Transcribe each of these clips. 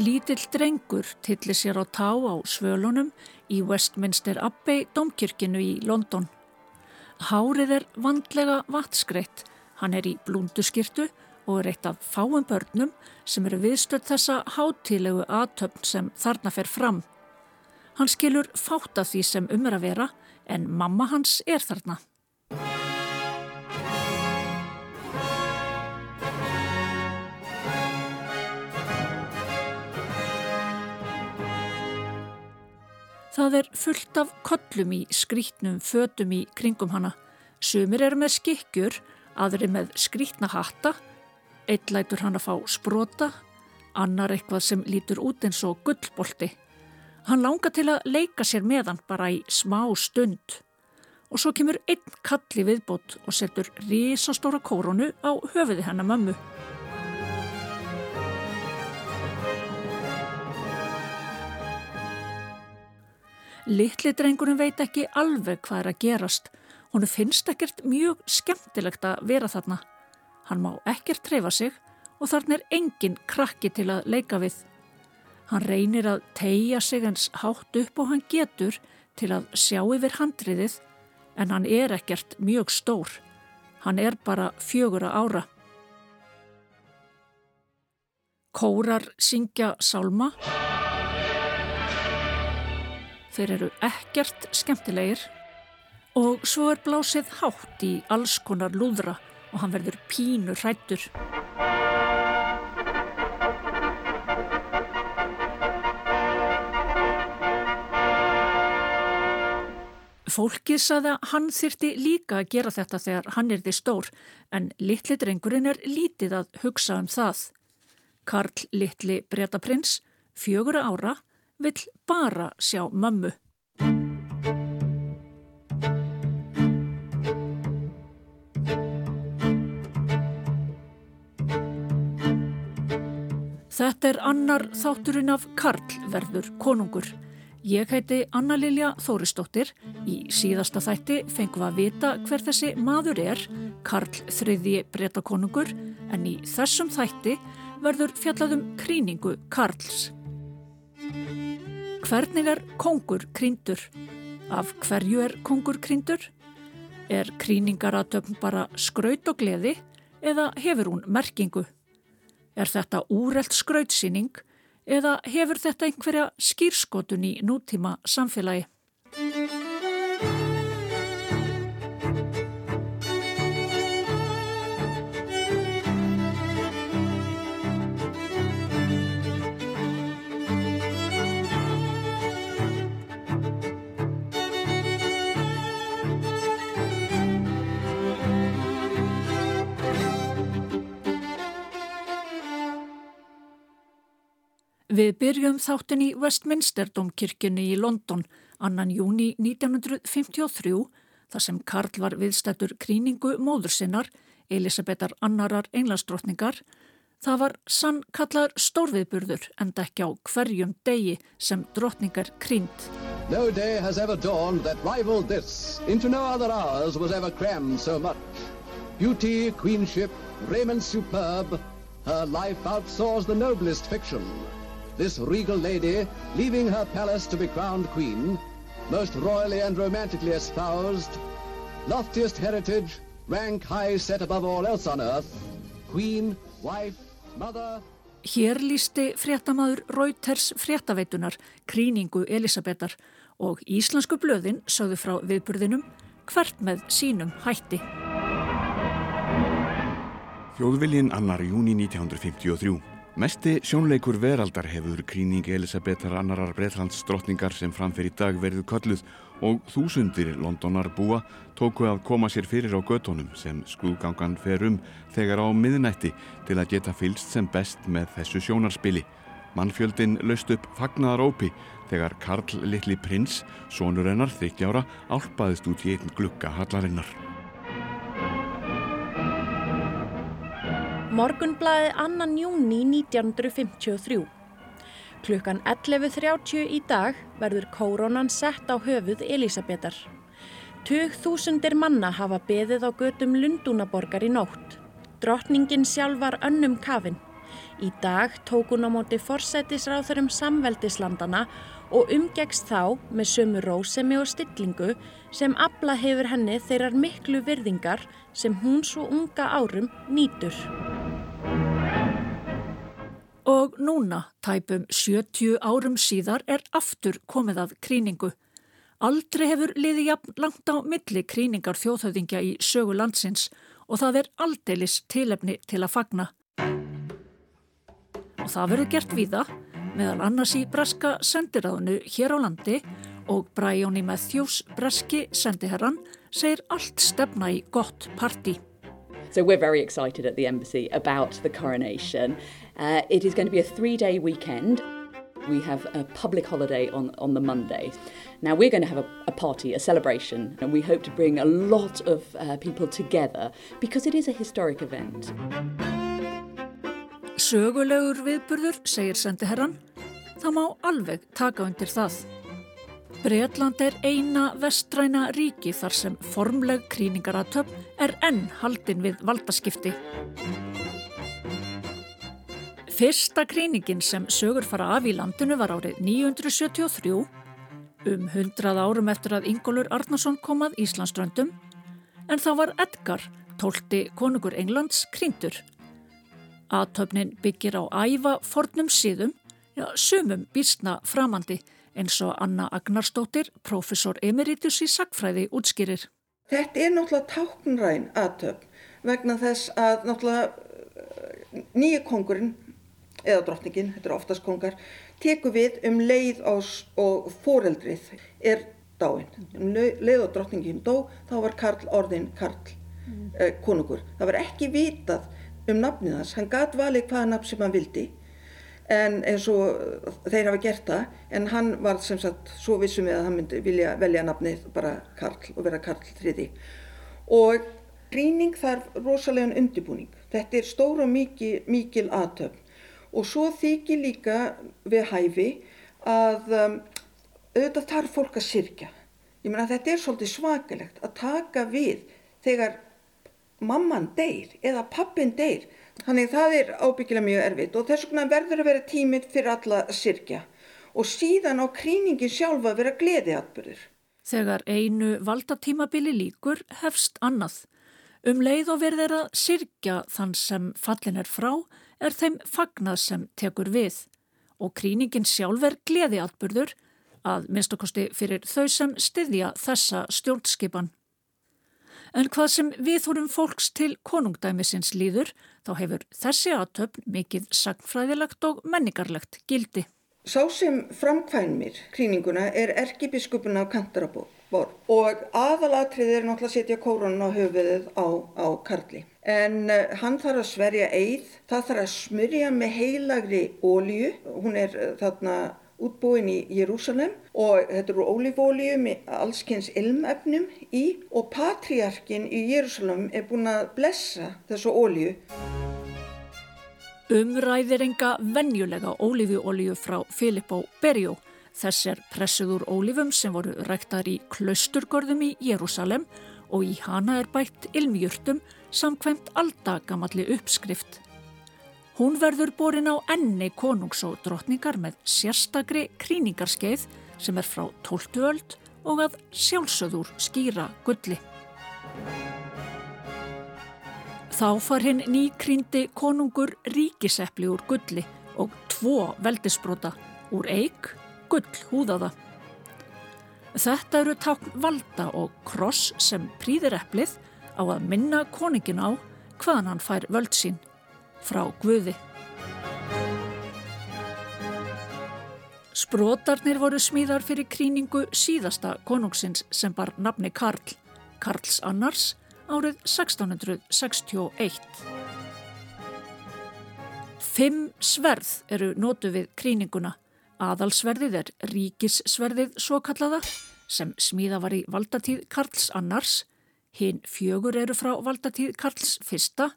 Lítill drengur tillir sér á tá á svölunum í Westminster Abbey domkirkinu í London. Hárið er vandlega vatskreitt, hann er í blúnduskirtu og er eitt af fáum börnum sem eru viðstöld þessa hátilegu aðtöfn sem þarna fer fram. Hann skilur fátt af því sem um er að vera en mamma hans er þarna. Það er fullt af kollum í skrítnum fötum í kringum hana. Sumir eru með skikkjur, aðri með skrítna hatta, eitt lætur hann að fá sprota, annar eitthvað sem lítur út eins og gullbolti. Hann langar til að leika sér með hann bara í smá stund. Og svo kemur einn kalli viðbót og setur risastóra kórunu á höfuði hennar mömmu. Littli drengurinn veit ekki alveg hvað er að gerast. Honu finnst ekkert mjög skemmtilegt að vera þarna. Hann má ekkert treyfa sig og þarna er engin krakki til að leika við. Hann reynir að tegja sig eins hátt upp og hann getur til að sjá yfir handriðið en hann er ekkert mjög stór. Hann er bara fjögura ára. Kórar syngja sálma. Þeir eru ekkert skemmtilegir og svo er blásið hátt í alls konar lúðra og hann verður pínu hrættur. Fólkið saði að hann þyrti líka að gera þetta þegar hann er því stór en litli drengurinn er lítið að hugsa um það. Karl litli breytaprins, fjögura ára, vill bara sjá mömmu. Þetta er annar þátturinn af Karl verður konungur. Ég heiti Anna-Lilja Þóristóttir. Í síðasta þætti fengum við að vita hver þessi maður er, Karl þriðji breytakonungur, en í þessum þætti verður fjallaðum kríningu Karls. Hvernig er kongur krýndur? Af hverju er kongur krýndur? Er krýningaratöfn bara skraut og gleði eða hefur hún merkingu? Er þetta úrelt skrautsýning eða hefur þetta einhverja skýrskotun í nútíma samfélagi? Við byrjum þáttin í Westminster domkirkjunni í London annan júni 1953 þar sem Karl var viðstættur kríningu móður sinnar, Elisabetar annarar englandsdrottningar. Það var sann kallar stórviðburður en ekki á hverjum degi sem drottningar krínt. No day has ever dawned that rivaled this. Into no other hours was ever crammed so much. Beauty, queenship, raiment superb. Her life outsoars the noblest fiction. This regal lady, leaving her palace to be crowned queen, most royally and romantically espoused, loftiest heritage, rank high set above all else on earth, queen, wife, mother... Hér lísti fréttamaður Reuters fréttaveitunar kríningu Elisabetar og íslensku blöðin sögðu frá viðburðinum hvert með sínum hætti. Þjóðviljin annar júni 1953 Mesti sjónleikur veraldar hefur kríning Elisabetar annarar Breitlands drottningar sem framfer í dag verið kölluð og þúsundir Londonar búa tóku að koma sér fyrir á göttunum sem skrúgangan fer um þegar á miðnætti til að geta fylst sem best með þessu sjónarspili. Mannfjöldin löst upp fagnaðarópi þegar Karl Littli Prins, sonur hennar þryggjára, álpaðist út í einn glukka hallarinnar. Morgunblæði annan júni 1953. Klukkan 11.30 í dag verður kórónan sett á höfuð Elisabetar. Tug þúsundir manna hafa beðið á götum Lundúnaborgar í nótt. Drottningin sjálf var önnum kafin. Í dag tók hún á móti forsætisráþurum samveldislandana og umgegst þá með sömu rósemi og stillingu sem abla hefur henni þeirrar miklu virðingar sem hún svo unga árum nýtur. Og núna, tæpum 70 árum síðar, er aftur komið að kríningu. Aldrei hefur liði jafn langt á milli kríningar þjóðhauðingja í sögu landsins og það er aldeilis tilefni til að fagna. Og það verður gert víða meðal annars í breska sendiráðinu hér á landi og Bræjóni Matthews, breski sendiherran, segir allt stefna í gott parti. So we're very excited at the embassy about the coronation. Uh, it is going to be a three-day weekend. We have a public holiday on, on the Monday. Now we're going to have a, a party, a celebration, and we hope to bring a lot of uh, people together because it is a historic event. Sögulegur viðburður, segir sendiherran. Það má alveg taka undir það. Breitland er eina vestræna ríki þar sem formleg kríningaratöp er enn haldin við valdaskipti. Fyrsta kríningin sem sögur fara af í landinu var árið 973, um hundrað árum eftir að Ingólur Arnarsson kom að Íslandströndum, en þá var Edgar, tólti konungur Englands, kríntur. Aðtöfnin byggir á æfa fornum síðum, já, sumum býstna framandi, eins og Anna Agnarstóttir, profesor emeritus í sagfræði, útskýrir. Þetta er náttúrulega táknræn aðtöfn vegna þess að náttúrulega eh, nýja kongurinn, eða drottningin, þetta er oftast kongar, teku við um leið og foreldrið er dáin. Um leið og drottningin dó, þá var Karl orðin Karl mm. eh, konungur. Það var ekki vitað um nafnið hans. Hann gæt valið hvaða nafn sem hann vildi en eins og þeir hafa gert það en hann var sem sagt svo vissum við að hann myndi vilja velja nafnið bara Karl og vera Karl III. Og gríning þarf rosalega undirbúning. Þetta er stór og mikil, mikil aðtöfn og svo þykir líka við hæfi að um, auðvitað þarf fólk að sirkja. Ég meina þetta er svolítið svakalegt að taka við þegar mamman deyr eða pappin deyr. Þannig það er ábyggilega mjög erfitt og þess vegna verður að vera tímið fyrir alla að sirkja og síðan á kríningin sjálfa vera gleðiatbyrður. Þegar einu valdatímabili líkur hefst annað. Um leið og verður að sirkja þann sem fallin er frá er þeim fagnað sem tekur við og kríningin sjálf er gleðiatbyrður að minnstakosti fyrir þau sem styðja þessa stjórnskipan. En hvað sem við þórum fólks til konungdæmisins líður, þá hefur þessi aðtöfn mikið sagnfræðilegt og menningarlegt gildi. Sá sem framkvænmir kríninguna er erkibiskupun af Kantarabor og aðalatrið er náttúrulega að setja kórunum á höfuðið á, á Karli. En uh, hann þarf að sverja eið, það þarf að smurja með heilagri ólju, hún er uh, þarna útbúin í Jérúsalem og þetta eru ólífólíu með allskynns ilmefnum í og patriarkin í Jérúsalem er búin að blessa þessu ólíu. Umræðir enga vennjulega ólífuólíu frá Filippo Berjó. Þess er pressuð úr ólífum sem voru ræktar í klausturgörðum í Jérúsalem og í hana er bætt ilmjurtum samkvæmt aldagamalli uppskrift. Hún verður borin á enni konungs og drottningar með sérstakri kríningarskeið sem er frá 12. öld og að sjálfsöður skýra gulli. Þá far hinn nýkrýndi konungur ríkisepli úr gulli og tvo veldisbrota úr eig gull húðaða. Þetta eru tákn valda og kross sem prýðir eplið á að minna koningin á hvaðan hann fær völd sín frá Guði. Sprótarnir voru smíðar fyrir kríningu síðasta konungsins sem bar nafni Karl, Karls Annars, árið 1661. Fimm sverð eru nótu við kríninguna. Aðalsverðið er ríkissverðið svo kallaða sem smíða var í valdatíð Karls Annars, hinn fjögur eru frá valdatíð Karls Fyrsta,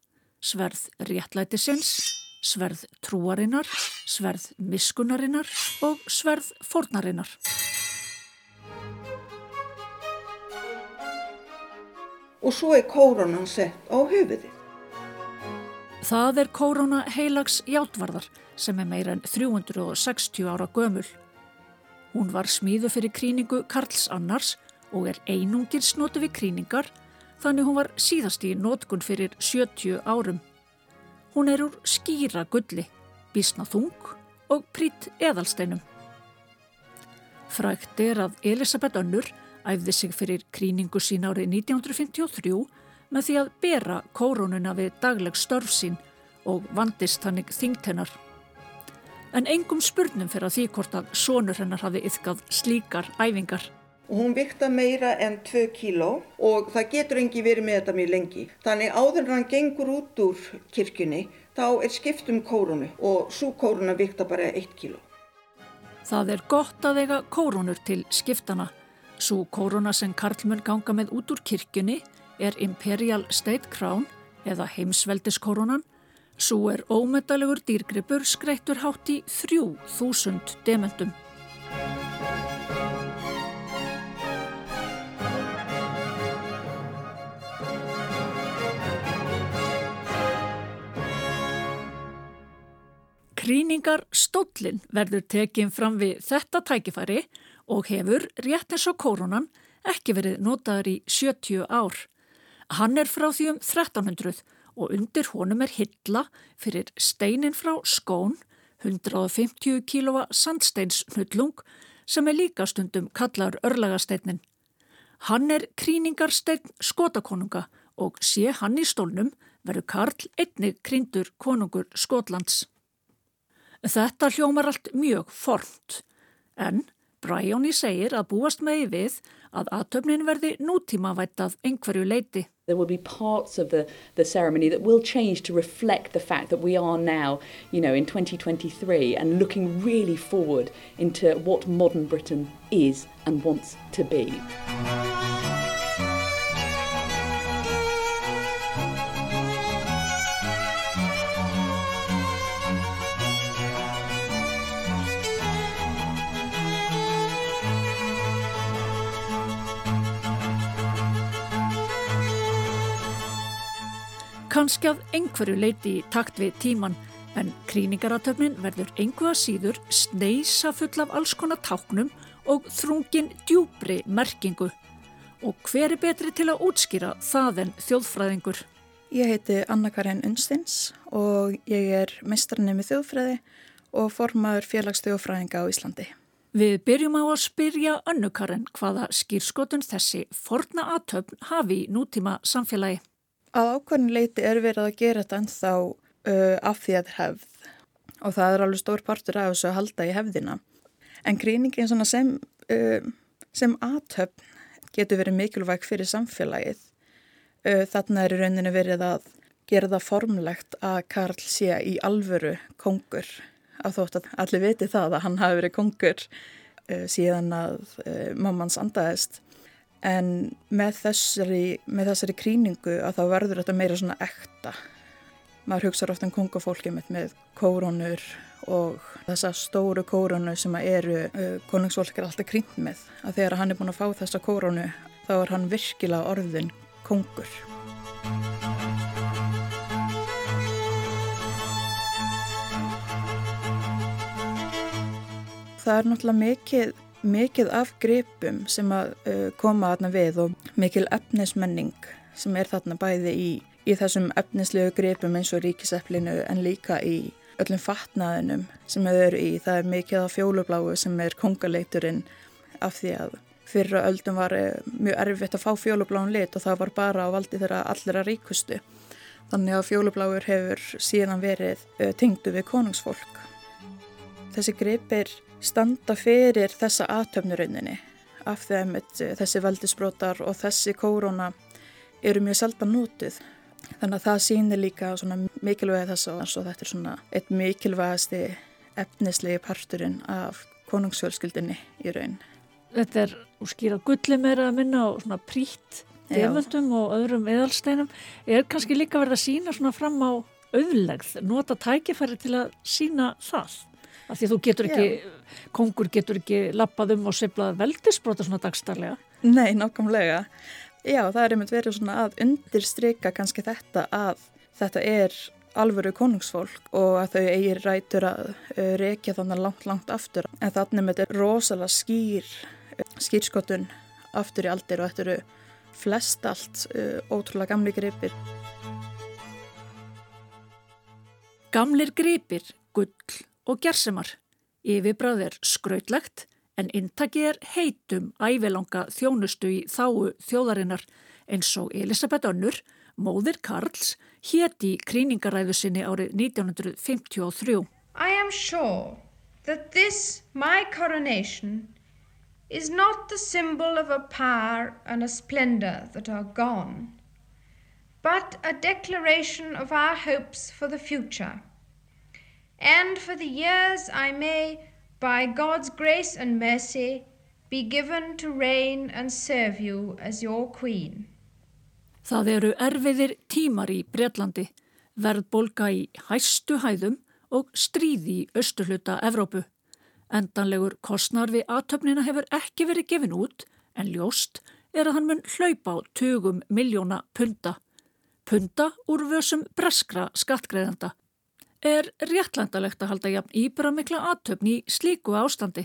sverð réttlætisins, sverð trúarinnar, sverð miskunarinnar og sverð fornarinnar. Og svo er kóronan sett á höfuðið. Það er korona heilags játvarðar sem er meira en 360 ára gömul. Hún var smíðu fyrir kríningu Karls Annars og er einungir snotu við kríningar þannig hún var síðast í nótkun fyrir 70 árum. Hún er úr skýra gulli, bísna þung og prýtt eðalsteinum. Frækt er að Elisabeth Önnur æfði sig fyrir kríningu sín árið 1953 með því að bera kórónuna við dagleg störf sín og vandist hannig þingtennar. En engum spurnum fyrir að því hvort að sonur hennar hafi yfkað slíkar æfingar. Og hún vikta meira en 2 kíló og það getur engi verið með þetta mjög lengi. Þannig áður en hann gengur út úr kirkjunni þá er skipt um kórunu og svo kóruna vikta bara 1 kíló. Það er gott að eiga kórónur til skiptana. Svo kóróna sem Karlmann ganga með út úr kirkjunni er Imperial State Crown eða heimsveldiskórónan. Svo er ómeddalegur dýrgripur skreittur hátt í 3000 dementum. Krýningar stóllin verður tekinn fram við þetta tækifæri og hefur, rétt eins og koronan, ekki verið notaður í 70 ár. Hann er frá því um 1300 og undir honum er hilla fyrir steinin frá skón, 150 kílóa sandsteinsnullung sem er líka stundum kallar örlagasteinin. Hann er krýningarstein skotakonunga og sé hann í stólnum verður Karl einnig krýndur konungur Skotlands. Þetta hljómar allt mjög formt en Bræjóni segir að búast megi við að aðtöfnin verði nútímavættað einhverju leiti. There will be parts of the, the ceremony that will change to reflect the fact that we are now, you know, in 2023 and looking really forward into what modern Britain is and wants to be. Kanski að einhverju leiti í takt við tíman en kríningaratöfnin verður einhverja síður sneisa full af alls konar táknum og þrungin djúbri merkingu. Og hver er betri til að útskýra það en þjóðfræðingur? Ég heiti Anna-Karin Unstins og ég er mestranemi þjóðfræði og formaður félagsþjóðfræðinga á Íslandi. Við byrjum á að spyrja Annu-Karin hvaða skýrskotun þessi forna aðtöfn hafi nútíma samfélagi. Að ákvæmni leiti er verið að gera þetta ennþá uh, af því að hefð og það er alveg stór partur af þessu að halda í hefðina. En gríningin sem, uh, sem aðtöfn getur verið mikilvæg fyrir samfélagið. Uh, þarna er í rauninu verið að gera það formlegt að Karl sé í alvöru kongur. Af þótt að allir viti það að hann hafi verið kongur uh, síðan að uh, mammans andaðist en með þessari, með þessari kríningu að þá verður þetta meira svona ekta. Maður hugsaður ofta um kongafólki með, með kórónur og þessa stóru kórónu sem eru uh, konungsfólkir alltaf krínt með. Að þegar hann er búin að fá þessa kórónu þá er hann virkilega orðin kongur. Það er náttúrulega mikið mikið af gripum sem að uh, koma þarna við og mikil efnismenning sem er þarna bæði í, í þessum efnislegu gripum eins og ríkiseflinu en líka í öllum fatnaðinum sem þau eru í. Það er mikið af fjólubláu sem er kongaleiturinn af því að fyrra öldum var uh, mjög erfitt að fá fjólubláun lit og það var bara á valdi þeirra allra ríkustu. Þannig að fjólubláur hefur síðan verið uh, tengdu við konungsfólk. Þessi gripir standa fyrir þessa aðtöfnurauninni af því að þessi veldisbrótar og þessi kórona eru mjög seldan nótið. Þannig að það sýnir líka mikilvægi þess og þetta er svona eitt mikilvægasti efnislegi parturinn af konungsfjölskyldinni í raun. Þetta er skýra gulli meira að minna og svona prít deföldum og öðrum eðalsteinum. Er kannski líka verið að sína svona fram á auðlegð, nota tækifæri til að sína það? Af því þú getur ekki, Já. kongur getur ekki lappað um og seflað veldisbrota svona dagstarlega. Nei, nákvæmlega. Já, það er einmitt verið svona að undirstryka kannski þetta að þetta er alvöru konungsfólk og að þau eigir rætur að uh, rekja þannig langt, langt aftur. En þannig með þetta rosalega skýr, uh, skýrskotun aftur í aldir og þetta eru flest allt uh, ótrúlega gamli gripir. Gamlir gripir, gull og gersemar. Yfirbráð er skrautlegt en intakið er heitum ævilanga þjónustu í þáu þjóðarinnar eins og Elisabeth Önnur, móðir Karls, héti kríningaræðu sinni árið 1953. I am sure that this, my coronation, is not the symbol of a power and a splendor that are gone, but a declaration of our hopes for the future, and for the years I may, by God's grace and mercy, be given to reign and serve you as your queen. Það eru erfiðir tímar í Breitlandi, verðbolga í hæstu hæðum og stríði í austurhluta Evrópu. Endanlegur kostnar við aðtöfnina hefur ekki verið gefin út en ljóst er að hann mun hlaupa á tugum miljóna punta. Punta úr vössum breskra skattgreðanda. Er réttlændalegt að halda jafn íbramikla aðtöfn í slíku ástandi?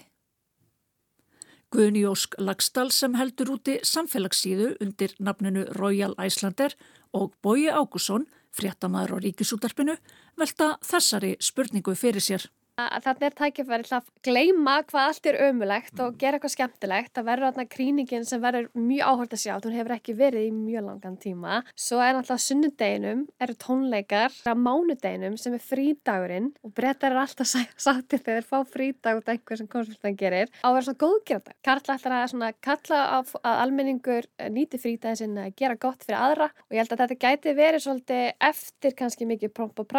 Guðni Ósk Lagstall sem heldur úti samfélagssíðu undir nafninu Royal Icelander og Bói Ágússon, fréttamaður á ríkisútarpinu, velta þessari spurningu fyrir sér þarna er tækifæri til að gleima hvað allt er ömulegt og gera eitthvað skemmtilegt. Það verður þarna kríningin sem verður mjög áhört að sjá. Hún hefur ekki verið í mjög langan tíma. Svo er náttúrulega sunnudeginum, eru tónleikar á mánudeginum sem er frídagurinn og brettar er alltaf sagt þegar þeir fá frídag út af einhver sem konsultan gerir á að vera svona góðgerða. Karla ætlar að svona kalla að almenningur nýti frídagin sinna að gera gott fyrir aðra og ég held að þetta gæti verið svolítið eftir kannski mikið promp og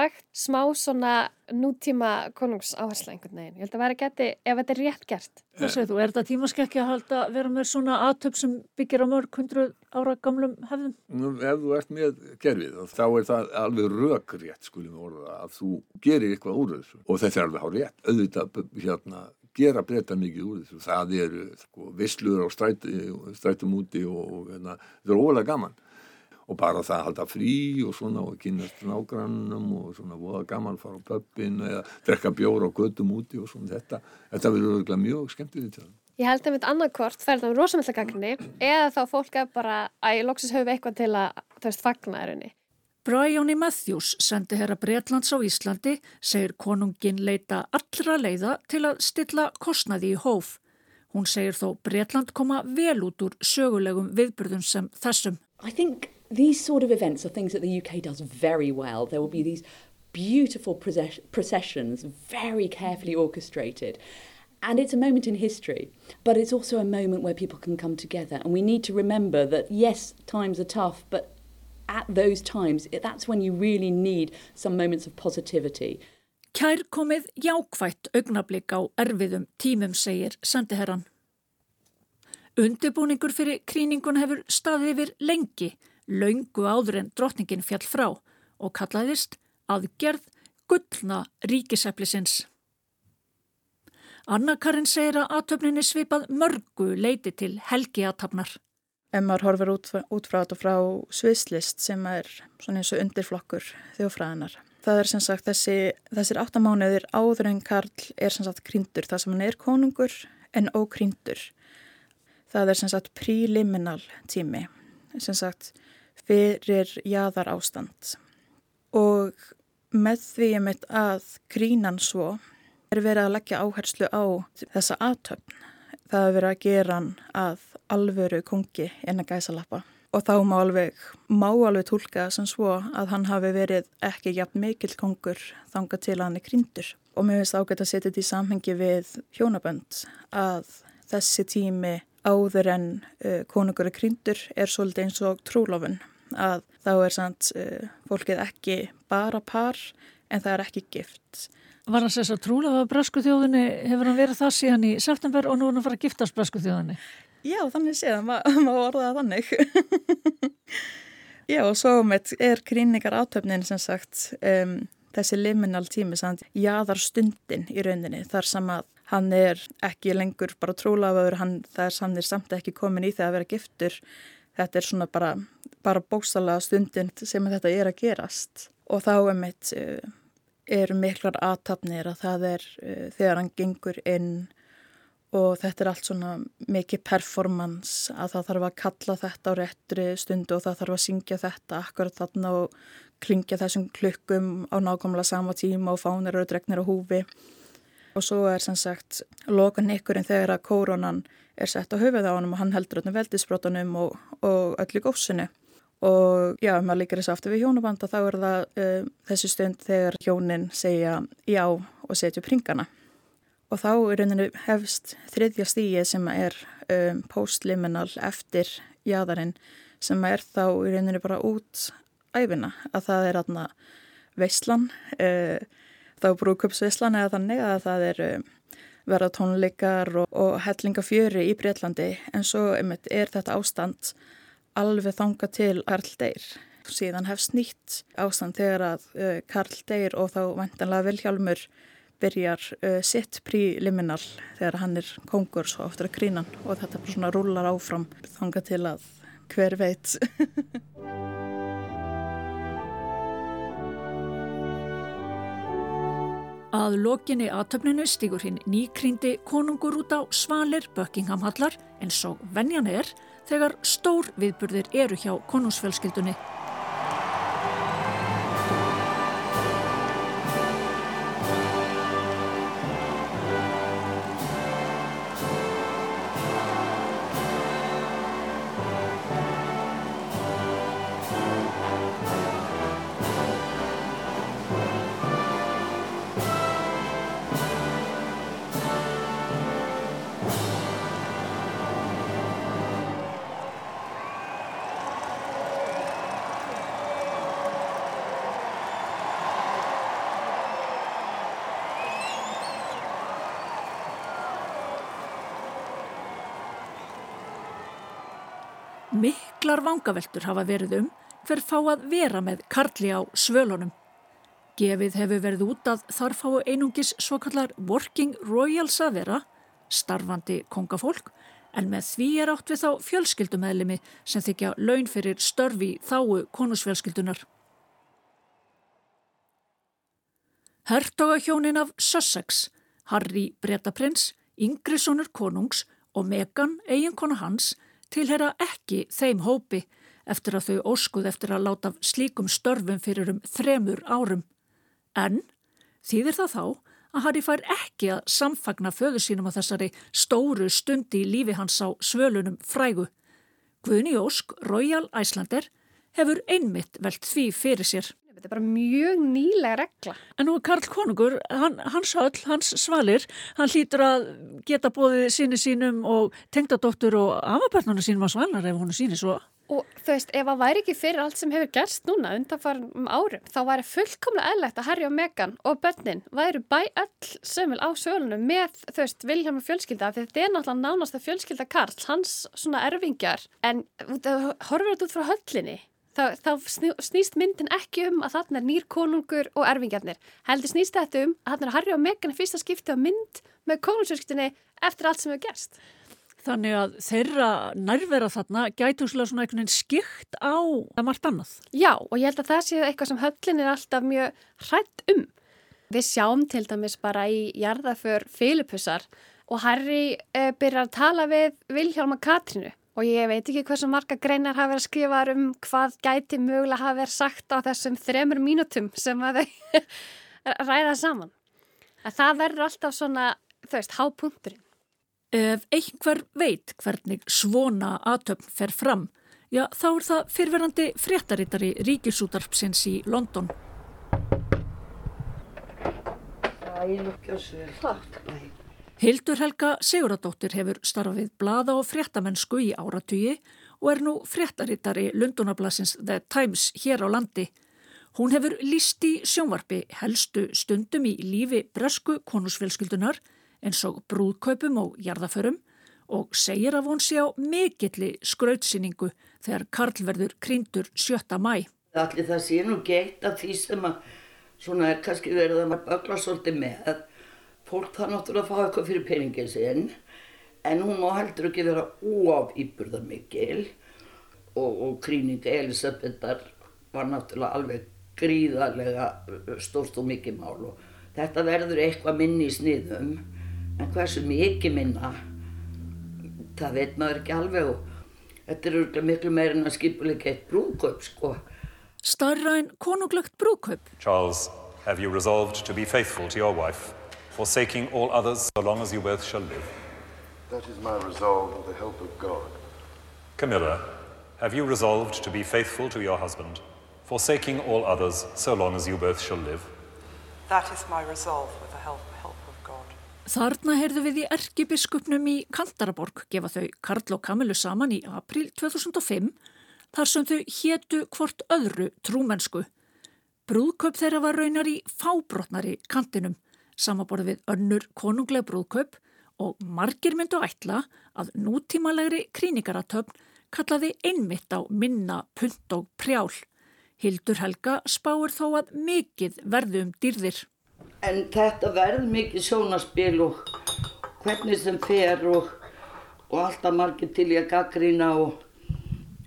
konungsáhersla einhvern veginn. Ég held að vera geti ef þetta er rétt gert. Hvað segir þú? Er þetta tímaskekki að halda vera með svona aðtöp sem byggir á mörg hundru ára gamlum hefðum? Nú, ef þú ert með gerfið þá er það alveg rökrétt skulum orða að þú gerir eitthvað úr þessu og þetta er alveg hár rétt. Auðvitað hérna gera breyta mikið úr þessu. Það eru sko, visslur á strætum úti og, og hérna, þetta er ólega gaman og bara það að halda frí og svona og kynast nágrannum og svona voða gaman fara á pöppin eða drekka bjór á gödum úti og svona þetta. Þetta verður mjög skemmtilegt til það Ég held að mitt annarkort fer það um rosamölda gagni eða þá fólk er bara að ég loksist höfu eitthvað til að þú veist fagna er henni Brian Matthews sendi herra Breitlands á Íslandi segir konungin leita allra leiða til að stilla kostnaði í hóf. Hún segir þó Breitland koma vel út úr sögulegum viðbyrðum sem þessum. I think these sort of events are things that the UK does very well. There will be these beautiful processions, very carefully orchestrated. And it's a moment in history, but it's also a moment where people can come together. And we need to remember that, yes, times are tough, but at those times, that's when you really need some moments of positivity. Kær komið jákvætt augnablík á erfiðum tímum, segir sendiherran. Undibúningur fyrir kríninguna hefur staðið yfir lengi laungu áður en drotningin fjall frá og kallaðist aðgerð gullna ríkiseflisins. Anna Karin segir að aðtöfninni svipað mörgu leiti til helgi aðtapnar. Ef maður horfur út, út frá þetta frá sviðslist sem er svona eins og undirflokkur þjófræðinar. Það er sem sagt þessi, þessir áttamánuðir áður en Karl er sem sagt kryndur þar sem hann er konungur en ókryndur. Það er sem sagt príliminal tími, sem sagt fyrir jáðar ástand og með því ég meitt að grínan svo er verið að leggja áherslu á þessa aðtöfn. Það er verið að gera hann að alvöru kongi en að gæsa lappa og þá má alveg, má alveg tólka sem svo að hann hafi verið ekki jafn mikill kongur þanga til að hann er kryndur. Og mér finnst ágætt að setja þetta í samhengi við hjónabönd að þessi tími áður en uh, konungur er kryndur er svolítið eins og trúlofun að þá er sant, uh, fólkið ekki bara par en það er ekki gift. Var þess að trúlega að brasku þjóðinni hefur hann verið það síðan í september og nú er hann farið að giftast brasku þjóðinni? Já, þannig séðan, maður orðaði þannig. Já, og svo er gríningar átöfnin sem sagt um, þessi liminal tími, sant, jáðar stundin í rauninni þar sem að hann er ekki lengur bara trúlafaður, það er samt, ekki komin í það að vera giftur þetta er svona bara, bara bókstala stundin sem þetta er að gerast. Og þá er mitt eru miklar aðtapnir að það er uh, þegar hann gengur inn og þetta er allt svona mikið performance að það þarf að kalla þetta á réttri stundu og það þarf að syngja þetta akkurat þarna og klingja þessum klukkum á nákvæmlega sama tíma og fánir eru dregnir á húfi og svo er sem sagt lokan ykkurinn þegar að kóronan er sett á höfuð á hann og hann heldur öllum veldisbrotunum og, og öllu góðsunu og já, ef maður líkir þessu aftur við hjónabanda þá er það uh, þessi stund þegar hjónin segja já og setja upp ringana og þá er rauninu hefst þriðja stíi sem er um, postliminal eftir jáðarinn sem er þá rauninu bara út æfina að það er aðna veislan uh, þá brúkupsveislan eða þannig að það er um, verða tónleikar og, og hellingafjöri í Breitlandi en svo einmitt er þetta ástand alveg þanga til Karl Deyr. Síðan hefst nýtt ástand þegar að uh, Karl Deyr og þá vantanlega Vilhjálmur byrjar uh, sitt príliminal þegar hann er kongur svo oftur að grínan og þetta bara svona rúlar áfram þanga til að hver veit. Að lokinni aðtöfninu stígur hinn nýkrindi konungur út á svalir Buckingham Hallar eins og venjan er þegar stór viðburðir eru hjá konungsfjölskyldunni. Miklar vangaveltur hafa verið um hver fá að vera með karli á svölunum. Gefið hefur verið út að þar fái einungis svo kallar Working Royals að vera, starfandi kongafólk, en með því er átt við þá fjölskyldumæðlimi sem þykja laun fyrir störfi þáu konusfjölskyldunar. Hertogahjónin af Sussex, Harry Bretaprins, Yngrisonur konungs og Megan, eiginkona hans, tilhera ekki þeim hópi eftir að þau óskuð eftir að láta slíkum störfum fyrir um þremur árum. En þýðir það þá að Harry fær ekki að samfagna föðu sínum á þessari stóru stundi í lífi hans á svölunum frægu. Guðni Ósk, Royal Islander, hefur einmitt velt því fyrir sér. Þetta er bara mjög nýlega regla. En nú er Karl Konungur, hann, hans öll, hans svalir, hann hlýtur að geta bóðið síni sínum og tengdadóttur og afabörnuna sínum á svalnar ef hún er síni svo. Og þú veist, ef það væri ekki fyrir allt sem hefur gerst núna undanfarum árum, þá væri fullkomlega eðlegt að Harry og Meghan og börnin væri bæ öll sömul á sölunum með, þú veist, Vilhelm og fjölskylda, því þetta er náttúrulega nánast að fjölskylda Karl, hans svona erfingjar, en horfur þetta út frá höllinni, þá, þá snýst myndin ekki um að þarna er nýr konungur og erfingjarnir. Heldur snýst þetta um að þarna er Harry og Meghan fyrsta skipti á mynd með konungsfjölskyldinni eftir allt sem hefur gerst. Þannig að þeirra nærvera þarna gætu svona einhvern veginn skikt á það margt annað. Já og ég held að það séu eitthvað sem höllin er alltaf mjög hrætt um. Við sjáum til dæmis bara í jarðaför Filipussar og Harry e, byrjar að tala við Vilhjálma Katrínu og ég veit ekki hversu marga greinar hafa verið að skrifa um hvað gæti mögulega hafa verið sagt á þessum þremur mínutum sem að þau ræða saman. Að það verður alltaf svona, þau veist, hápunkturinn. Ef einhver veit hvernig svona aðtöfn fer fram, já þá er það fyrverandi fréttarittari ríkisútarpsins í London. Hildur Helga Siguradóttir hefur starfið blada og fréttamennsku í áratugi og er nú fréttarittari Lundunablasins The Times hér á landi. Hún hefur líst í sjónvarpi helstu stundum í lífi bresku konusfélskyldunar eins og brúðkaupum og jarðaförum og segir að hún sé á mikilli skrautsýningu þegar Karl verður krýndur 7. mæ. Allir það sé nú geitt af því sem að svona er kannski verið að maður bögla svolítið með fólk það náttúrulega að fá eitthvað fyrir peningin sinn en hún má heldur ekki vera óaf íburðar mikil og, og krýninga Elisabethar var náttúrulega alveg gríðarlega stórt og mikið mál og þetta verður eitthvað minni í sniðum en hversu mikið minna það veit maður ekki alveg og þetta er miklu meirinn að skipuleika eitt brúðkaup sko. Starra en konunglegt brúðkaup. Charles, have you resolved to be faithful to your wife, forsaking all others so long as you both shall live? That is my resolve with the help of God. Camilla, have you resolved to be faithful to your husband, forsaking all others so long as you both shall live? That is my resolve with the help, help of God. Þarna heyrðu við í erkibiskupnum í Kantaraborg gefa þau Karl og Kamilu saman í april 2005 þar sem þau hétu hvort öðru trúmennsku. Brúðkaup þeirra var raunar í fábrotnari kantinum, samaborð við önnur konungleg brúðkaup og margir myndu ætla að nútímalegri kríningaratöfn kallaði einmitt á minna punt og prjál. Hildur Helga spáir þó að mikið verðu um dýrðir. En þetta verður mikið sjónaspil og hvernig sem fer og, og alltaf margir til ég að gaggrína og,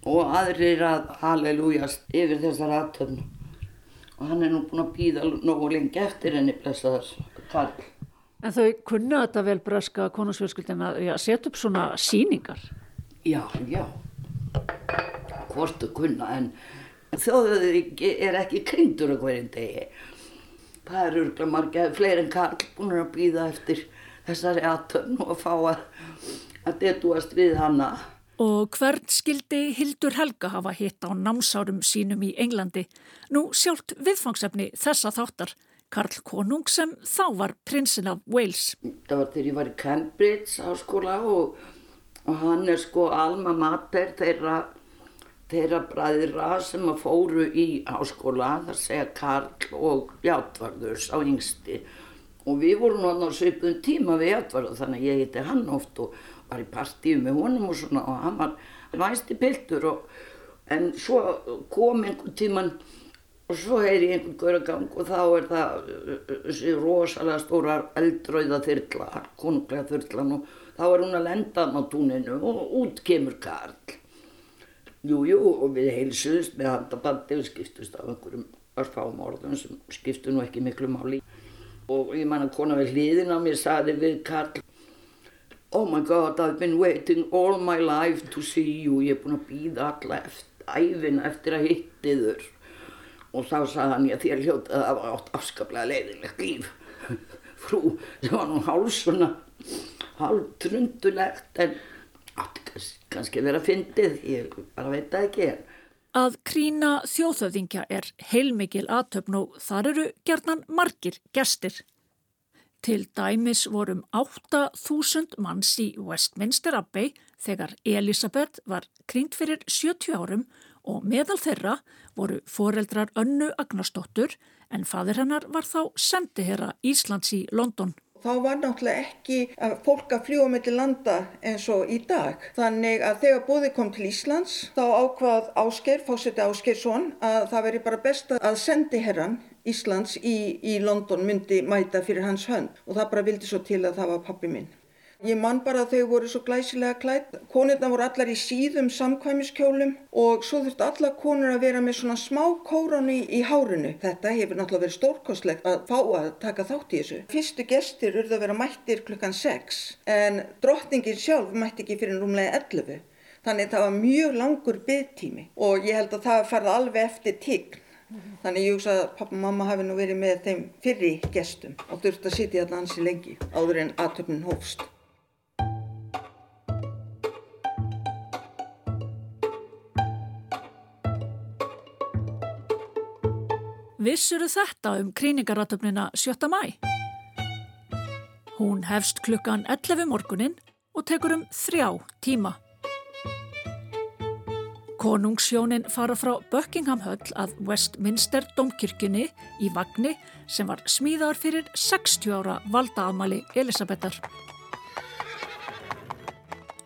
og aðrir að hallelujast yfir þessar aðtöfnu. Og hann er nú búin að býða nógu lengi eftir henni blessaðar Karl. En þau kunna þetta vel breska konusfjölskyldin að setja upp svona síningar? Já, já. Hvort þau kunna en þjóðuðu er ekki kringdur á hverjum degi. Það eru örgulega margir, fleiri en Karl búin að býða eftir þessari aðtöfn og að fá að, að detúast við hanna. Og hvern skildi Hildur Helga hafa hitt á námsárum sínum í Englandi? Nú sjálft viðfangsefni þessa þáttar, Karl Konung sem þá var prinsinn af Wales. Það var þegar ég var í Cambridge áskóla og, og hann er sko alma mater þeirra þeirra bræðra sem að fóru í áskóla, það segja Karl og Játvarður á yngsti og við vorum náttúrulega svipun tíma við Játvarður þannig að ég hitti hann oft og var í partíu með honum og svona og hann var væsti piltur og en svo kom einhvern tíman og svo heyri ég einhvern gauragang og þá er það þessi rosalega stóra eldröða þyrla, konunglega þyrlan og þá er hún að lenda á túninu og út kemur Karl Jújú jú, og við heilsuðust með handabandi og skiptust af einhverjum örfáum orðum sem skiptu nú ekki miklu máli. Og ég man að kona við hliðin á mér saði við Karl Oh my god, I've been waiting all my life to see you. Ég er búin að býða alla æfin eftir að hitti þur. Og þá sagði hann ég að þér hljóta að það var átt afskaplega leiðilegt líf. Frú, það var nú hálf svona, hálf trundulegt en átti kannski verið að fyndið, ég bara veit það ekki. Að krína þjóðhöfðingja er heilmikil aðtöfn og þar eru gerðnan margir gestir. Til dæmis vorum 8.000 manns í Westminster Abbey þegar Elisabeth var krínt fyrir 70 árum og meðal þeirra voru foreldrar önnu Agnarsdóttur en fadir hennar var þá sendiherra Íslands í London þá var náttúrulega ekki að fólk að fljúa mellir landa eins og í dag. Þannig að þegar búði kom til Íslands þá ákvað Ásker, fósiti Áskersson, að það veri bara best að sendi herran Íslands í, í London myndi mæta fyrir hans hönd og það bara vildi svo til að það var pappi minn. Ég man bara að þau voru svo glæsilega klætt. Konurna voru allar í síðum samkvæmiskjólum og svo þurfti allar konur að vera með svona smá kóranu í, í hárinu. Þetta hefur náttúrulega verið stórkostlegt að fá að taka þátt í þessu. Fyrstu gestir urðu að vera mættir klukkan 6 en drottningin sjálf mætti ekki fyrir rúmlega 11. Þannig það var mjög langur byggtími og ég held að það farði alveg eftir tign. Þannig ég hugsa að pappa og mamma hafi nú verið með þeim fyrri gestum og þurfti að sitja þarna ansi lengi áður en aðtöfnin hófst. Vissuru þetta um kríningaratöfnina 7. mæ? Hún hefst klukkan 11 morgunin og tekur um þrjá tíma. Konungssjónin fara frá Buckingham Höll að Westminster domkirkjunni í Vagni sem var smíðar fyrir 60 ára valdaamali Elisabetar.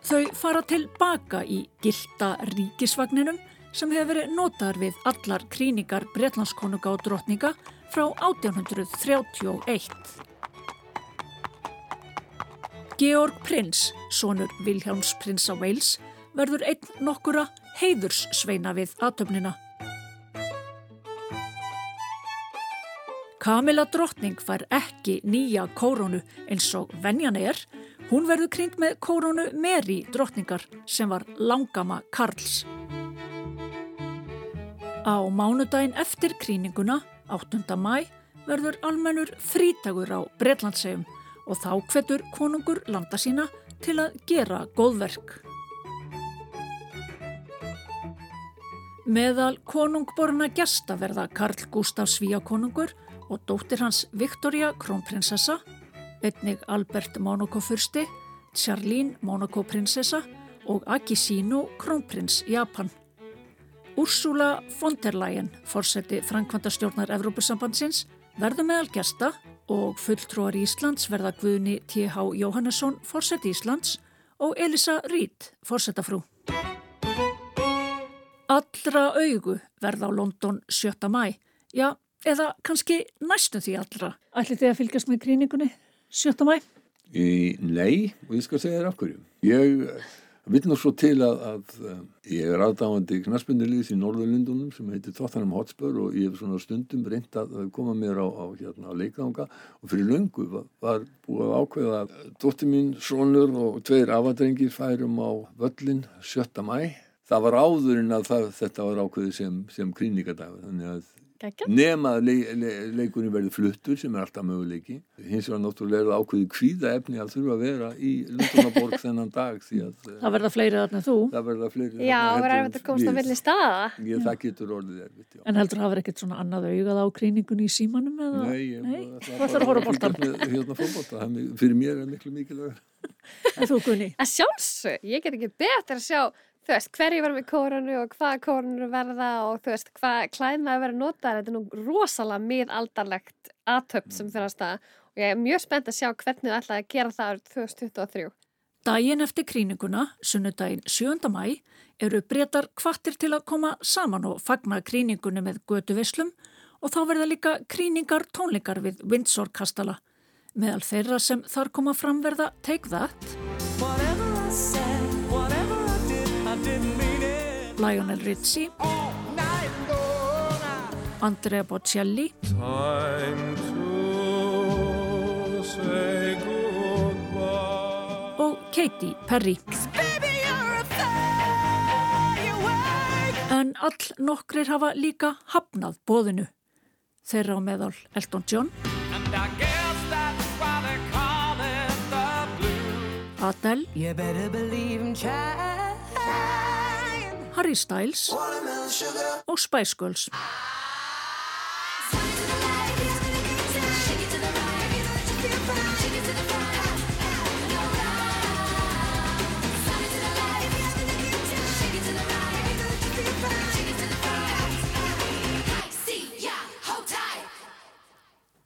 Þau fara tilbaka í gilda ríkisvagninum sem hefur verið notaður við allar kríningar bretlandskonunga og drotninga frá 1831. Georg Prins, sonur Viljáns prins á Wales, verður einn nokkura heiðurssveina við aðtöfnina. Kamila drottning fær ekki nýja kórónu eins og venjan er. Hún verður krynd með kórónu Meri drottningar sem var langama Karls. Á mánudaginn eftir kríninguna, 8. mæ, verður almennur frítagur á Breitlandsegjum og þá hvetur konungur landa sína til að gera góðverk. Meðal konungborna gesta verða Karl Gustaf Svíakonungur og dóttir hans Viktoria krónprinsessa, einnig Albert Monaco fyrsti, Charlene Monaco prinsessa og Akishino krónprins Japan. Úrsula von der Leyen, fórseti Frankvandastjórnar Evrópusambandsins, verður meðal gesta og fulltrúar Íslands verða Guðni T.H. Jóhannesson, fórseti Íslands og Elisa Rít, fórsetafrú. Allra augu verða á London 7. mæ, já, eða kannski næstum því allra. Ætli þið að fylgjast með gríningunni 7. mæ? Í, nei, og ég skal segja þér af hverju. Ég vil nú svo til að, að um, ég er aðdáðandi knaspindurliðs í Norðurlundunum sem heitir Tottenham Hotspur og ég hef svona stundum reynd að koma mér á, á, hérna, á leikanga og fyrir löngu var, var búið að ákveða að dóttir mín, sonur og tveir afadrengir færum á völlin 7. mæ það var áðurinn að það, þetta var ákveðið sem, sem kríningadagur þannig að. Nema le, le, leikunni verði fluttur sem er alltaf möguleiki hins vegar náttúrulega ákveðið kvíða efni að þurfa að vera í Lundunaborg þennan dag því að eh, Það verða fleiri þarna þú. það verða fleiri Já, þarna verður erfitt að komast á villi staða. Ég, það getur orðið erfitt, já. En heldur það verður ekkert svona annað augað á gríningunni í símanum eða? Nei, ég Nei? Þú ætlar að boltan. með Hérna fótbolta, það er mi- fyrir mér er miklu mikilvægur. En þú Gunni? Að sjálfsög, ég get ekki betur að sjá, þú veist, hverju verður með kórunu og hvaða kórunu verða og þú veist, hvað klæðnaði verður notaðar. Þetta er nú rosalega miðaldarlegt aðtöpt sem fyrir að staða og ég er mjög spennt að sjá hvernig þú ætlaði að gera það árið 2023. Dægin eftir kríninguna, sunnudaginn 7. mæ, eru breytar kvartir til að koma saman og fagna kríningunni með götuvislum og þá verða líka kríningar tónleikar við Windsor kastala. Meðal þeirra sem þar koma fram verða Take That, Lionel Richie, Andrea Bocelli. Og Katy Perry. En all nokkrir hafa líka hafnað bóðinu. Þeirra á meðal Elton John, Adele, Harry Styles og Spice Girls.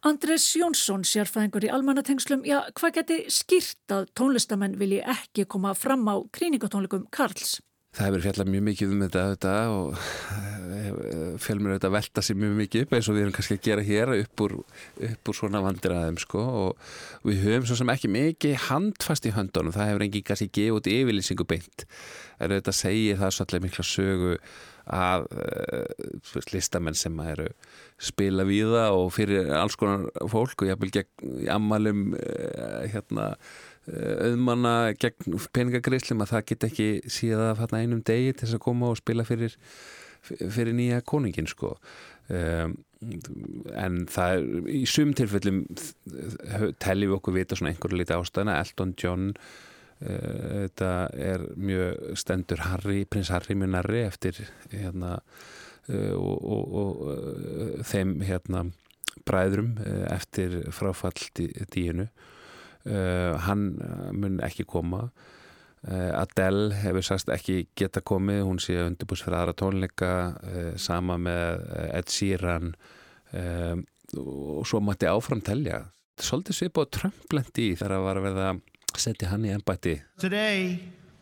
Andres Jónsson, sérfæðingur í almannatengslum, já, hvað geti skýrt að tónlistamenn vilji ekki koma fram á kríningatónleikum Karls? Það hefur fjallað mjög mikið um þetta, þetta og fjölmur þetta velta sér mjög mikið upp eins og við erum kannski að gera hér upp úr, upp úr svona vandiraðum sko og við höfum svo sem ekki mikið handfast í höndunum, það hefur engin kannski gefið út yfirlýsingu beint en þetta segir það svolítið mikla sögu að uh, listamenn sem eru spila við það og fyrir alls konar fólk og ég hafði gegn ammalum uh, hérna auðmanna gegn peningagreislum að það get ekki síða það einum degi til þess að koma og spila fyrir, fyrir nýja koningin sko. Um, en það er í sum tilfellum teljum við okkur vita svona einhverju liti ástæðina Elton John þetta er mjög stendur Harry, prins Harry mjög nærri eftir hérna uh, og, og, og uh, þeim hérna bræðrum eftir fráfall díinu hann mun ekki koma. Adele hefur sagst ekki geta komið, hún sé undirbús fyrir aðra tónleika sama með Ed Sheeran. Og svo mætti áfram telja. Svolítið svipað trömblendi þegar að var að verða setja hann í ennbætti Today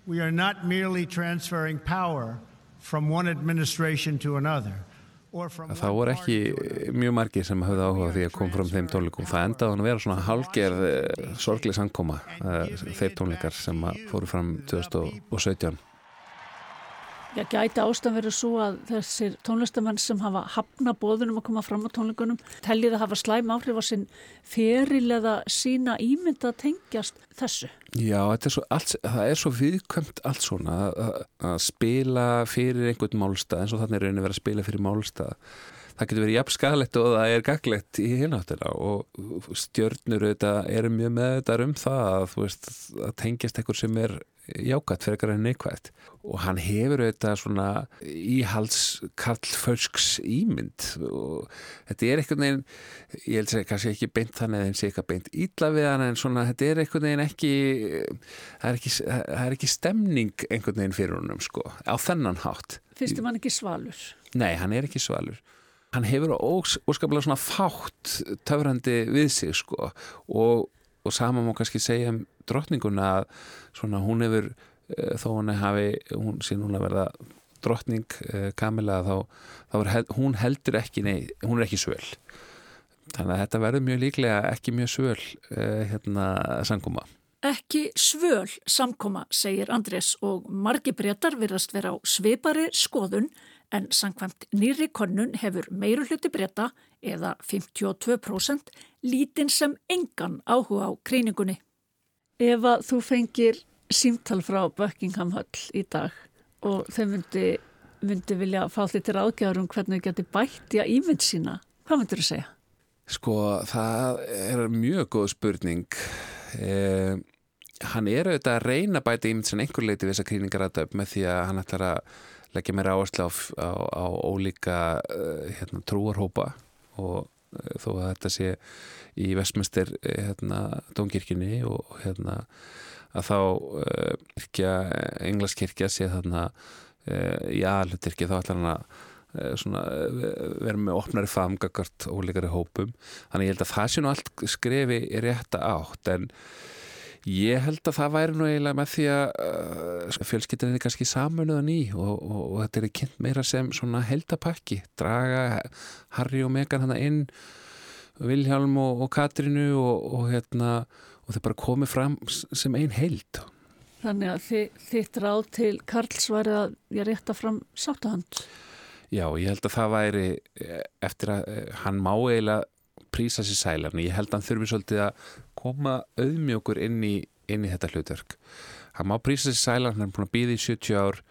we are not merely transferring power from one administration to another Það voru ekki mjög margir sem hafði áhuga því að koma fram þeim tónleikum. Það endaði hann að vera svona halgerð sorglega sangkoma þeir tónleikar sem fóru fram 2017. Já, gæti ástæðan verið svo að þessir tónlistamenn sem hafa hafna bóðunum að koma fram á tónleikunum tellið að hafa slæm áhrif á sinn ferilega sína ímynda að tengjast þessu. Já, er svo, allt, það er svo viðkvæmt allt svona að, að spila fyrir einhvern málstað eins og þannig er raunin að vera að spila fyrir málstað það getur verið jafn skalett og það er gaglegt í hináttina og stjörnur eru mjög með þetta um það að, veist, að tengjast einhver sem er jákvæmt fyrir eitthvað neikvægt og hann hefur auðvitað svona íhals Karl Fösks ímynd. Og þetta er einhvern veginn ég held að það er kannski ekki beint þannig að það sé eitthvað beint ítla við hann en svona þetta er einhvern veginn ekki það er ekki, það er ekki stemning einhvern veginn fyrir honum sko á þennan hátt. Fyrstum hann ekki svalur? Nei, hann er ekki svalur. Hann hefur óskaplega svona fátt töfrandi við sig sko og, og sama má kannski segja um drottninguna svona hún hefur uh, þó hann hafi, hún sé núna verða drottning uh, Kamila þá, þá er hún heldur ekki nei, hún er ekki svöl þannig að þetta verður mjög líklega ekki mjög svöl uh, hérna sanguma Ekki svöl samkoma, segir Andrés og margi breytar virðast vera á svipari skoðun en sangkvæmt nýri konnun hefur meiru hluti breyta eða 52% lítinn sem engan áhuga á kríningunni. Ef að þú fengir símtal frá Buckingham Hall í dag og þau myndi, myndi vilja fá því til aðgjáður um hvernig þau geti bætt í að ímynd sína, hvað myndur þú segja? Sko, það er mjög góð spurning. Eh, hann er auðvitað að reyna bæti ímynd sem einhver leiti við þessa kríningar aðdöf með því að hann ætlar að leggja mér áherslu á, á, á ólíka uh, hérna, trúarhópa og þó að þetta sé í vestmestir eh, hérna, dóngirkjunni og hérna að þá uh, englaskirkja sé þarna í aðlutirki þá ætlar hann að svona, vera með opnari famgagart ólíkari hópum. Þannig ég held að það sé nú allt skrefi í rétta átt en Ég held að það væri nú eiginlega með því að uh, fjölskyttinni er kannski samanuðan í og, og, og þetta er kynnt meira sem svona heldapakki, draga Harry og Meghan hann inn, Vilhelm og, og Katrinu og hérna og þeir bara komið fram sem einn held. Þannig að þið, þitt ráð til Karls var að ég rétta fram sáttahand. Já, ég held að það væri eh, eftir að eh, hann má eiginlega prísa sér sælan ég held að hann þurfi svolítið að koma auðmjögur inn í, inn í þetta hlutverk. Hann má prísa sér sælan hann er búin að býða í 70 ár.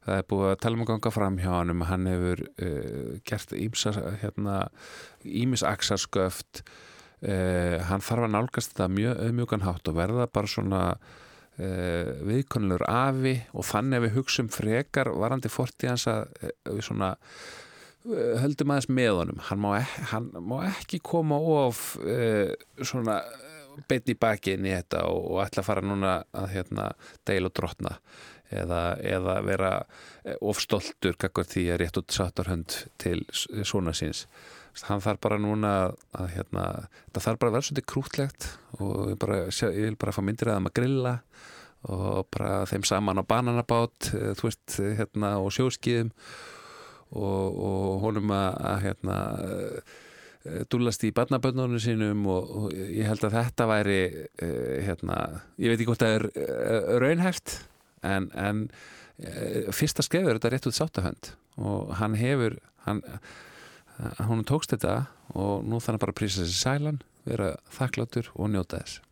Það er búið að tala um að ganga fram hjá hann hann hefur uh, gert ímsa hérna, ímisaksarsköft uh, hann þarf að nálgast þetta mjög auðmjögan hátt og verða bara svona uh, viðkonlur afi og þannig að við hugsaum frekar varandi fortíðans að við svona höldum aðeins með honum. Hann má, ekki, hann má ekki koma of svona beitni baki inn í þetta og, og ætla að fara núna að hérna deil og drotna eða, eða vera eh, ofstoltur kakvar því að rétt út sattarhönd til svona síns. Hann þarf bara núna að hérna, það þarf bara að vera svolítið krútlegt og ég, bara, ég vil bara fá myndir að maður grilla og bara þeim saman á bananabát eh, veist, hérna, og sjóskiðum og, og honum að, hérna, dúlast í barnaböndunum sínum og, og ég held að þetta væri uh, hérna, ég veit ekki hvort það er uh, raunhæft en, en uh, fyrsta skefur þetta rétt út sáttahönd og hann hefur hann, hann tókst þetta og nú þannig bara að prísa þessi sælan vera þakkláttur og njóta þess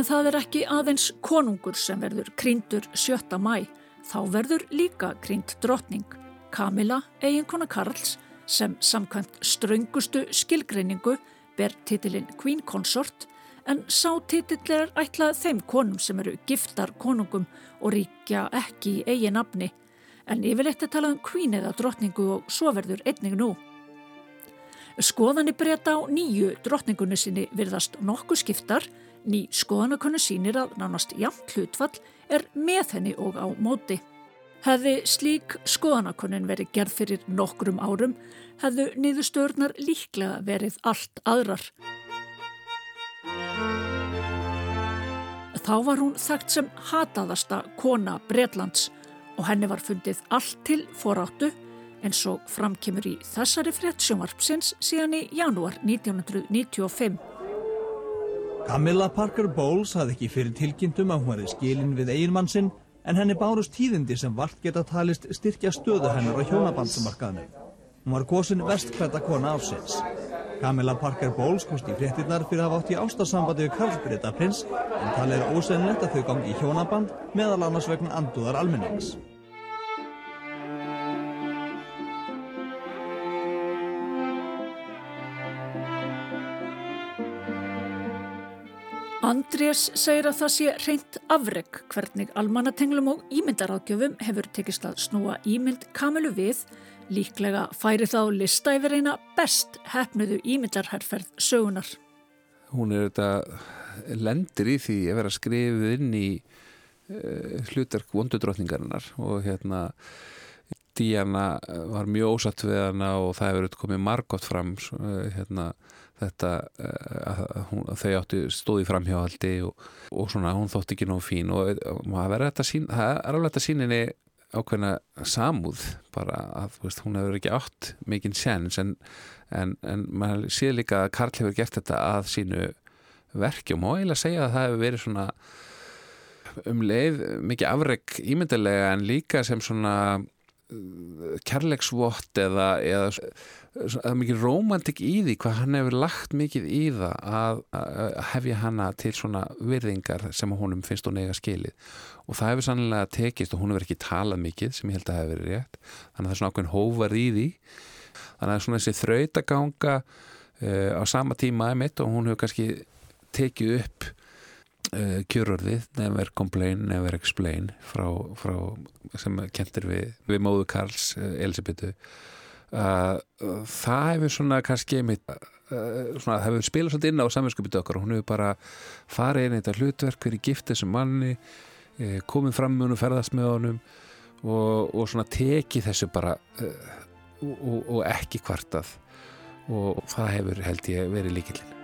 En það er ekki aðeins konungur sem verður krýndur 7. mæ, þá verður líka krýnd drottning, Kamila, eiginkona Karls, sem samkvæmt ströngustu skilgreiningu ber titilinn Queen Consort, en sá titill er ætlað þeim konum sem eru giftar konungum og ríkja ekki í eigin nafni, en yfirleitt er talað um Queen eða drottningu og svo verður einning nú. Skoðanir breyta á nýju drottningunni sinni virðast nokkuð skiptar, Ný skoðanakunni sínir að nánast jafn hlutfall er með henni og á móti. Hefði slík skoðanakunnin verið gerð fyrir nokkrum árum, hefðu niðurstörnar líklega verið allt aðrar. Þá var hún þekkt sem hataðasta kona Breitlands og henni var fundið allt til foráttu eins og framkemur í þessari frétt sjónvarpsins síðan í janúar 1995. Camilla Parker Bowles hafði ekki fyrir tilkynntum að hún verði skilin við eiginmann sinn en henni bárust tíðindi sem vart geta talist styrkja stöðu hennar á hjónabandsmarkaðinu. Hún var kosin vestkvæta kona ásins. Camilla Parker Bowles kosti í fréttinnar fyrir að hafa átt í ástasambandi við Karlsbreyta prins en talið er ósennilegt að þau gangi í hjónaband meðal annars vegna anduðar almennings. Andrés segir að það sé reynt afreg hvernig almannatenglum og ímyndaráðgjöfum hefur tekist að snúa ímynd kamilu við, líklega færi þá lista yfir eina best hefnuðu ímyndarherferð sögunar. Hún er þetta lendir í því að vera skrifið inn í uh, hlutverk vondudrótningarinnar og hérna Díana var mjög ósatt við hana og það hefur komið margótt fram uh, hérna þetta eh, að, hún, að þau áttu stóði framhjáhaldi og, og svona hún þótti ekki nóg fín og, og það er alveg þetta síninni ákveðna samúð bara að veist, hún hefur ekki átt mikinn séns en, en, en maður sé líka að Karl hefur gert þetta að sínu verkjum og eiginlega segja að það hefur verið svona um leið mikið afreg ímyndilega en líka sem svona kærleiksvott eða, eða það er mikið romantik í því hvað hann hefur lagt mikið í það að, að hefja hanna til svona virðingar sem honum finnst hún eiga skilið. Og það hefur sannlega tekist og hún hefur ekki talað mikið sem ég held að hefur verið rétt. Þannig að það er svona ákveðin hóvar í því. Þannig að svona þessi þrautaganga uh, á sama tíma emitt og hún hefur kannski tekið upp uh, kjörorðið never complain, never explain frá, frá sem kentir við, við móðu Karls uh, Elisabetu Uh, það hefur svona kannski einmitt, það hefur spilað svolítið inn á saminskupið okkar og hún hefur bara farið inn í þetta hlutverk verið gift þessum manni komið fram með honum, ferðast með honum og, og svona tekið þessu bara og, og ekki kvartað. Og það hefur held ég verið líkilinn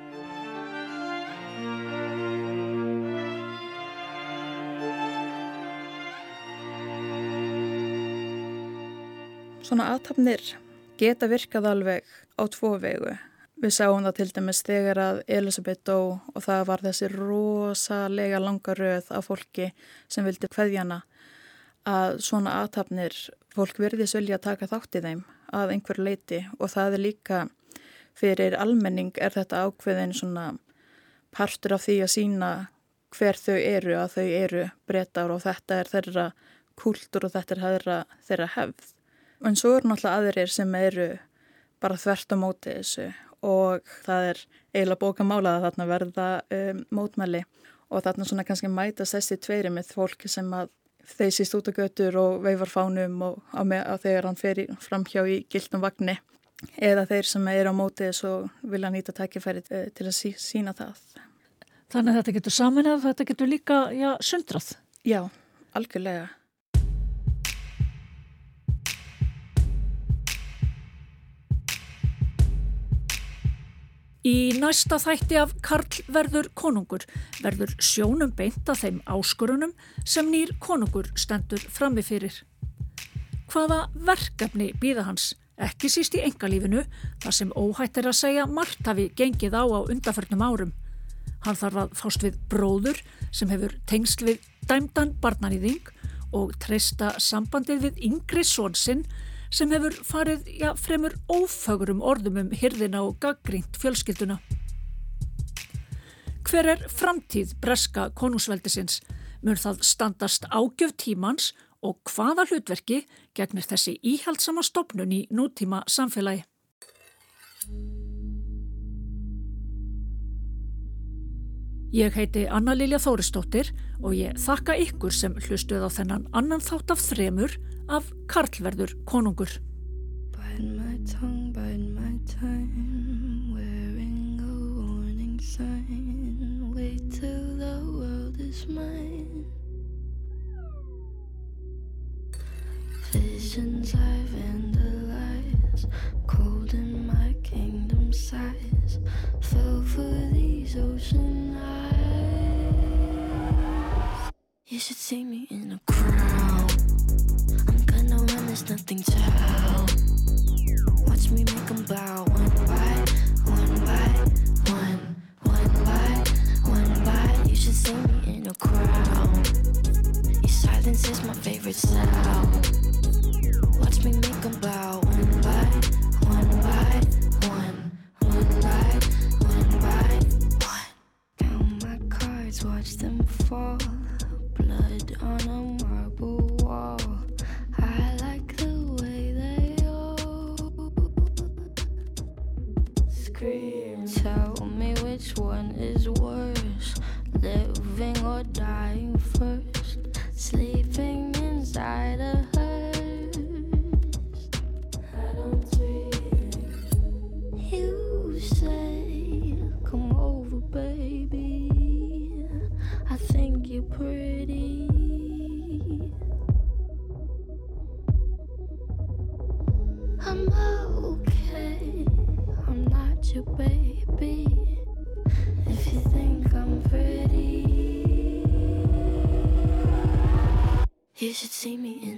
Svona aðtapnir geta virkað alveg á tvo vegu. Við sáum það til dæmis þegar að Elisabeth dó og það var þessi rosalega langa röð af fólki sem vildi hveðjana að svona aðtapnir fólk verði svolítið að taka þátt í þeim að einhver leiti og það er líka fyrir almenning er þetta ákveðin svona partur af því að sína hver þau eru að þau eru breytar og þetta er þeirra kúltur og þetta er þeirra, þeirra hefð. En svo eru náttúrulega aðrir sem eru bara þvert á móti þessu og það er eiginlega bókamála að þarna verða um, mótmæli og þarna svona kannski mæta sessi tveiri með fólki sem að þeir síst út á götur og veifar fánum og á, með, á þegar hann fer framhjá í gildum vagnni eða þeir sem eru á móti þessu vilja nýta takkifæri uh, til að sí, sína það. Þannig að þetta getur saman eða þetta getur líka já, sundrað? Já, algjörlega. Í næsta þætti af Karl verður konungur verður sjónum beint að þeim áskorunum sem nýr konungur stendur frammifyrir. Hvaða verkefni býða hans, ekki síst í engalífinu, þar sem óhætt er að segja margt hafi gengið á á undarförnum árum. Hann þarf að fást við bróður sem hefur tengsl við dæmdan barnanýðing og treysta sambandið við yngri svonsinn sem hefur farið já, fremur ófögurum orðum um hyrðina og gaggrínt fjölskylduna. Hver er framtíð breska konungsveldisins? Mörð það standast ágjöf tímans og hvaða hlutverki gegnir þessi íhaldsama stopnun í nútíma samfélagi? Ég heiti Anna-Lilja Þóristóttir og ég þakka ykkur sem hlustuð á þennan annan þátt af þremur af Karlverður konungur. Tongue, sign. Visions I vandalize Cold in my kingdom size. Fell for these ocean eyes You should see me in a crowd. I'm gonna run, there's nothing to help. Watch me make them bow one by one by one, one by one by. You should see me in a crowd. Your silence is my favorite sound. Watch me make them bow you pretty. I'm okay, I'm not your baby. If you think I'm pretty, you should see me in.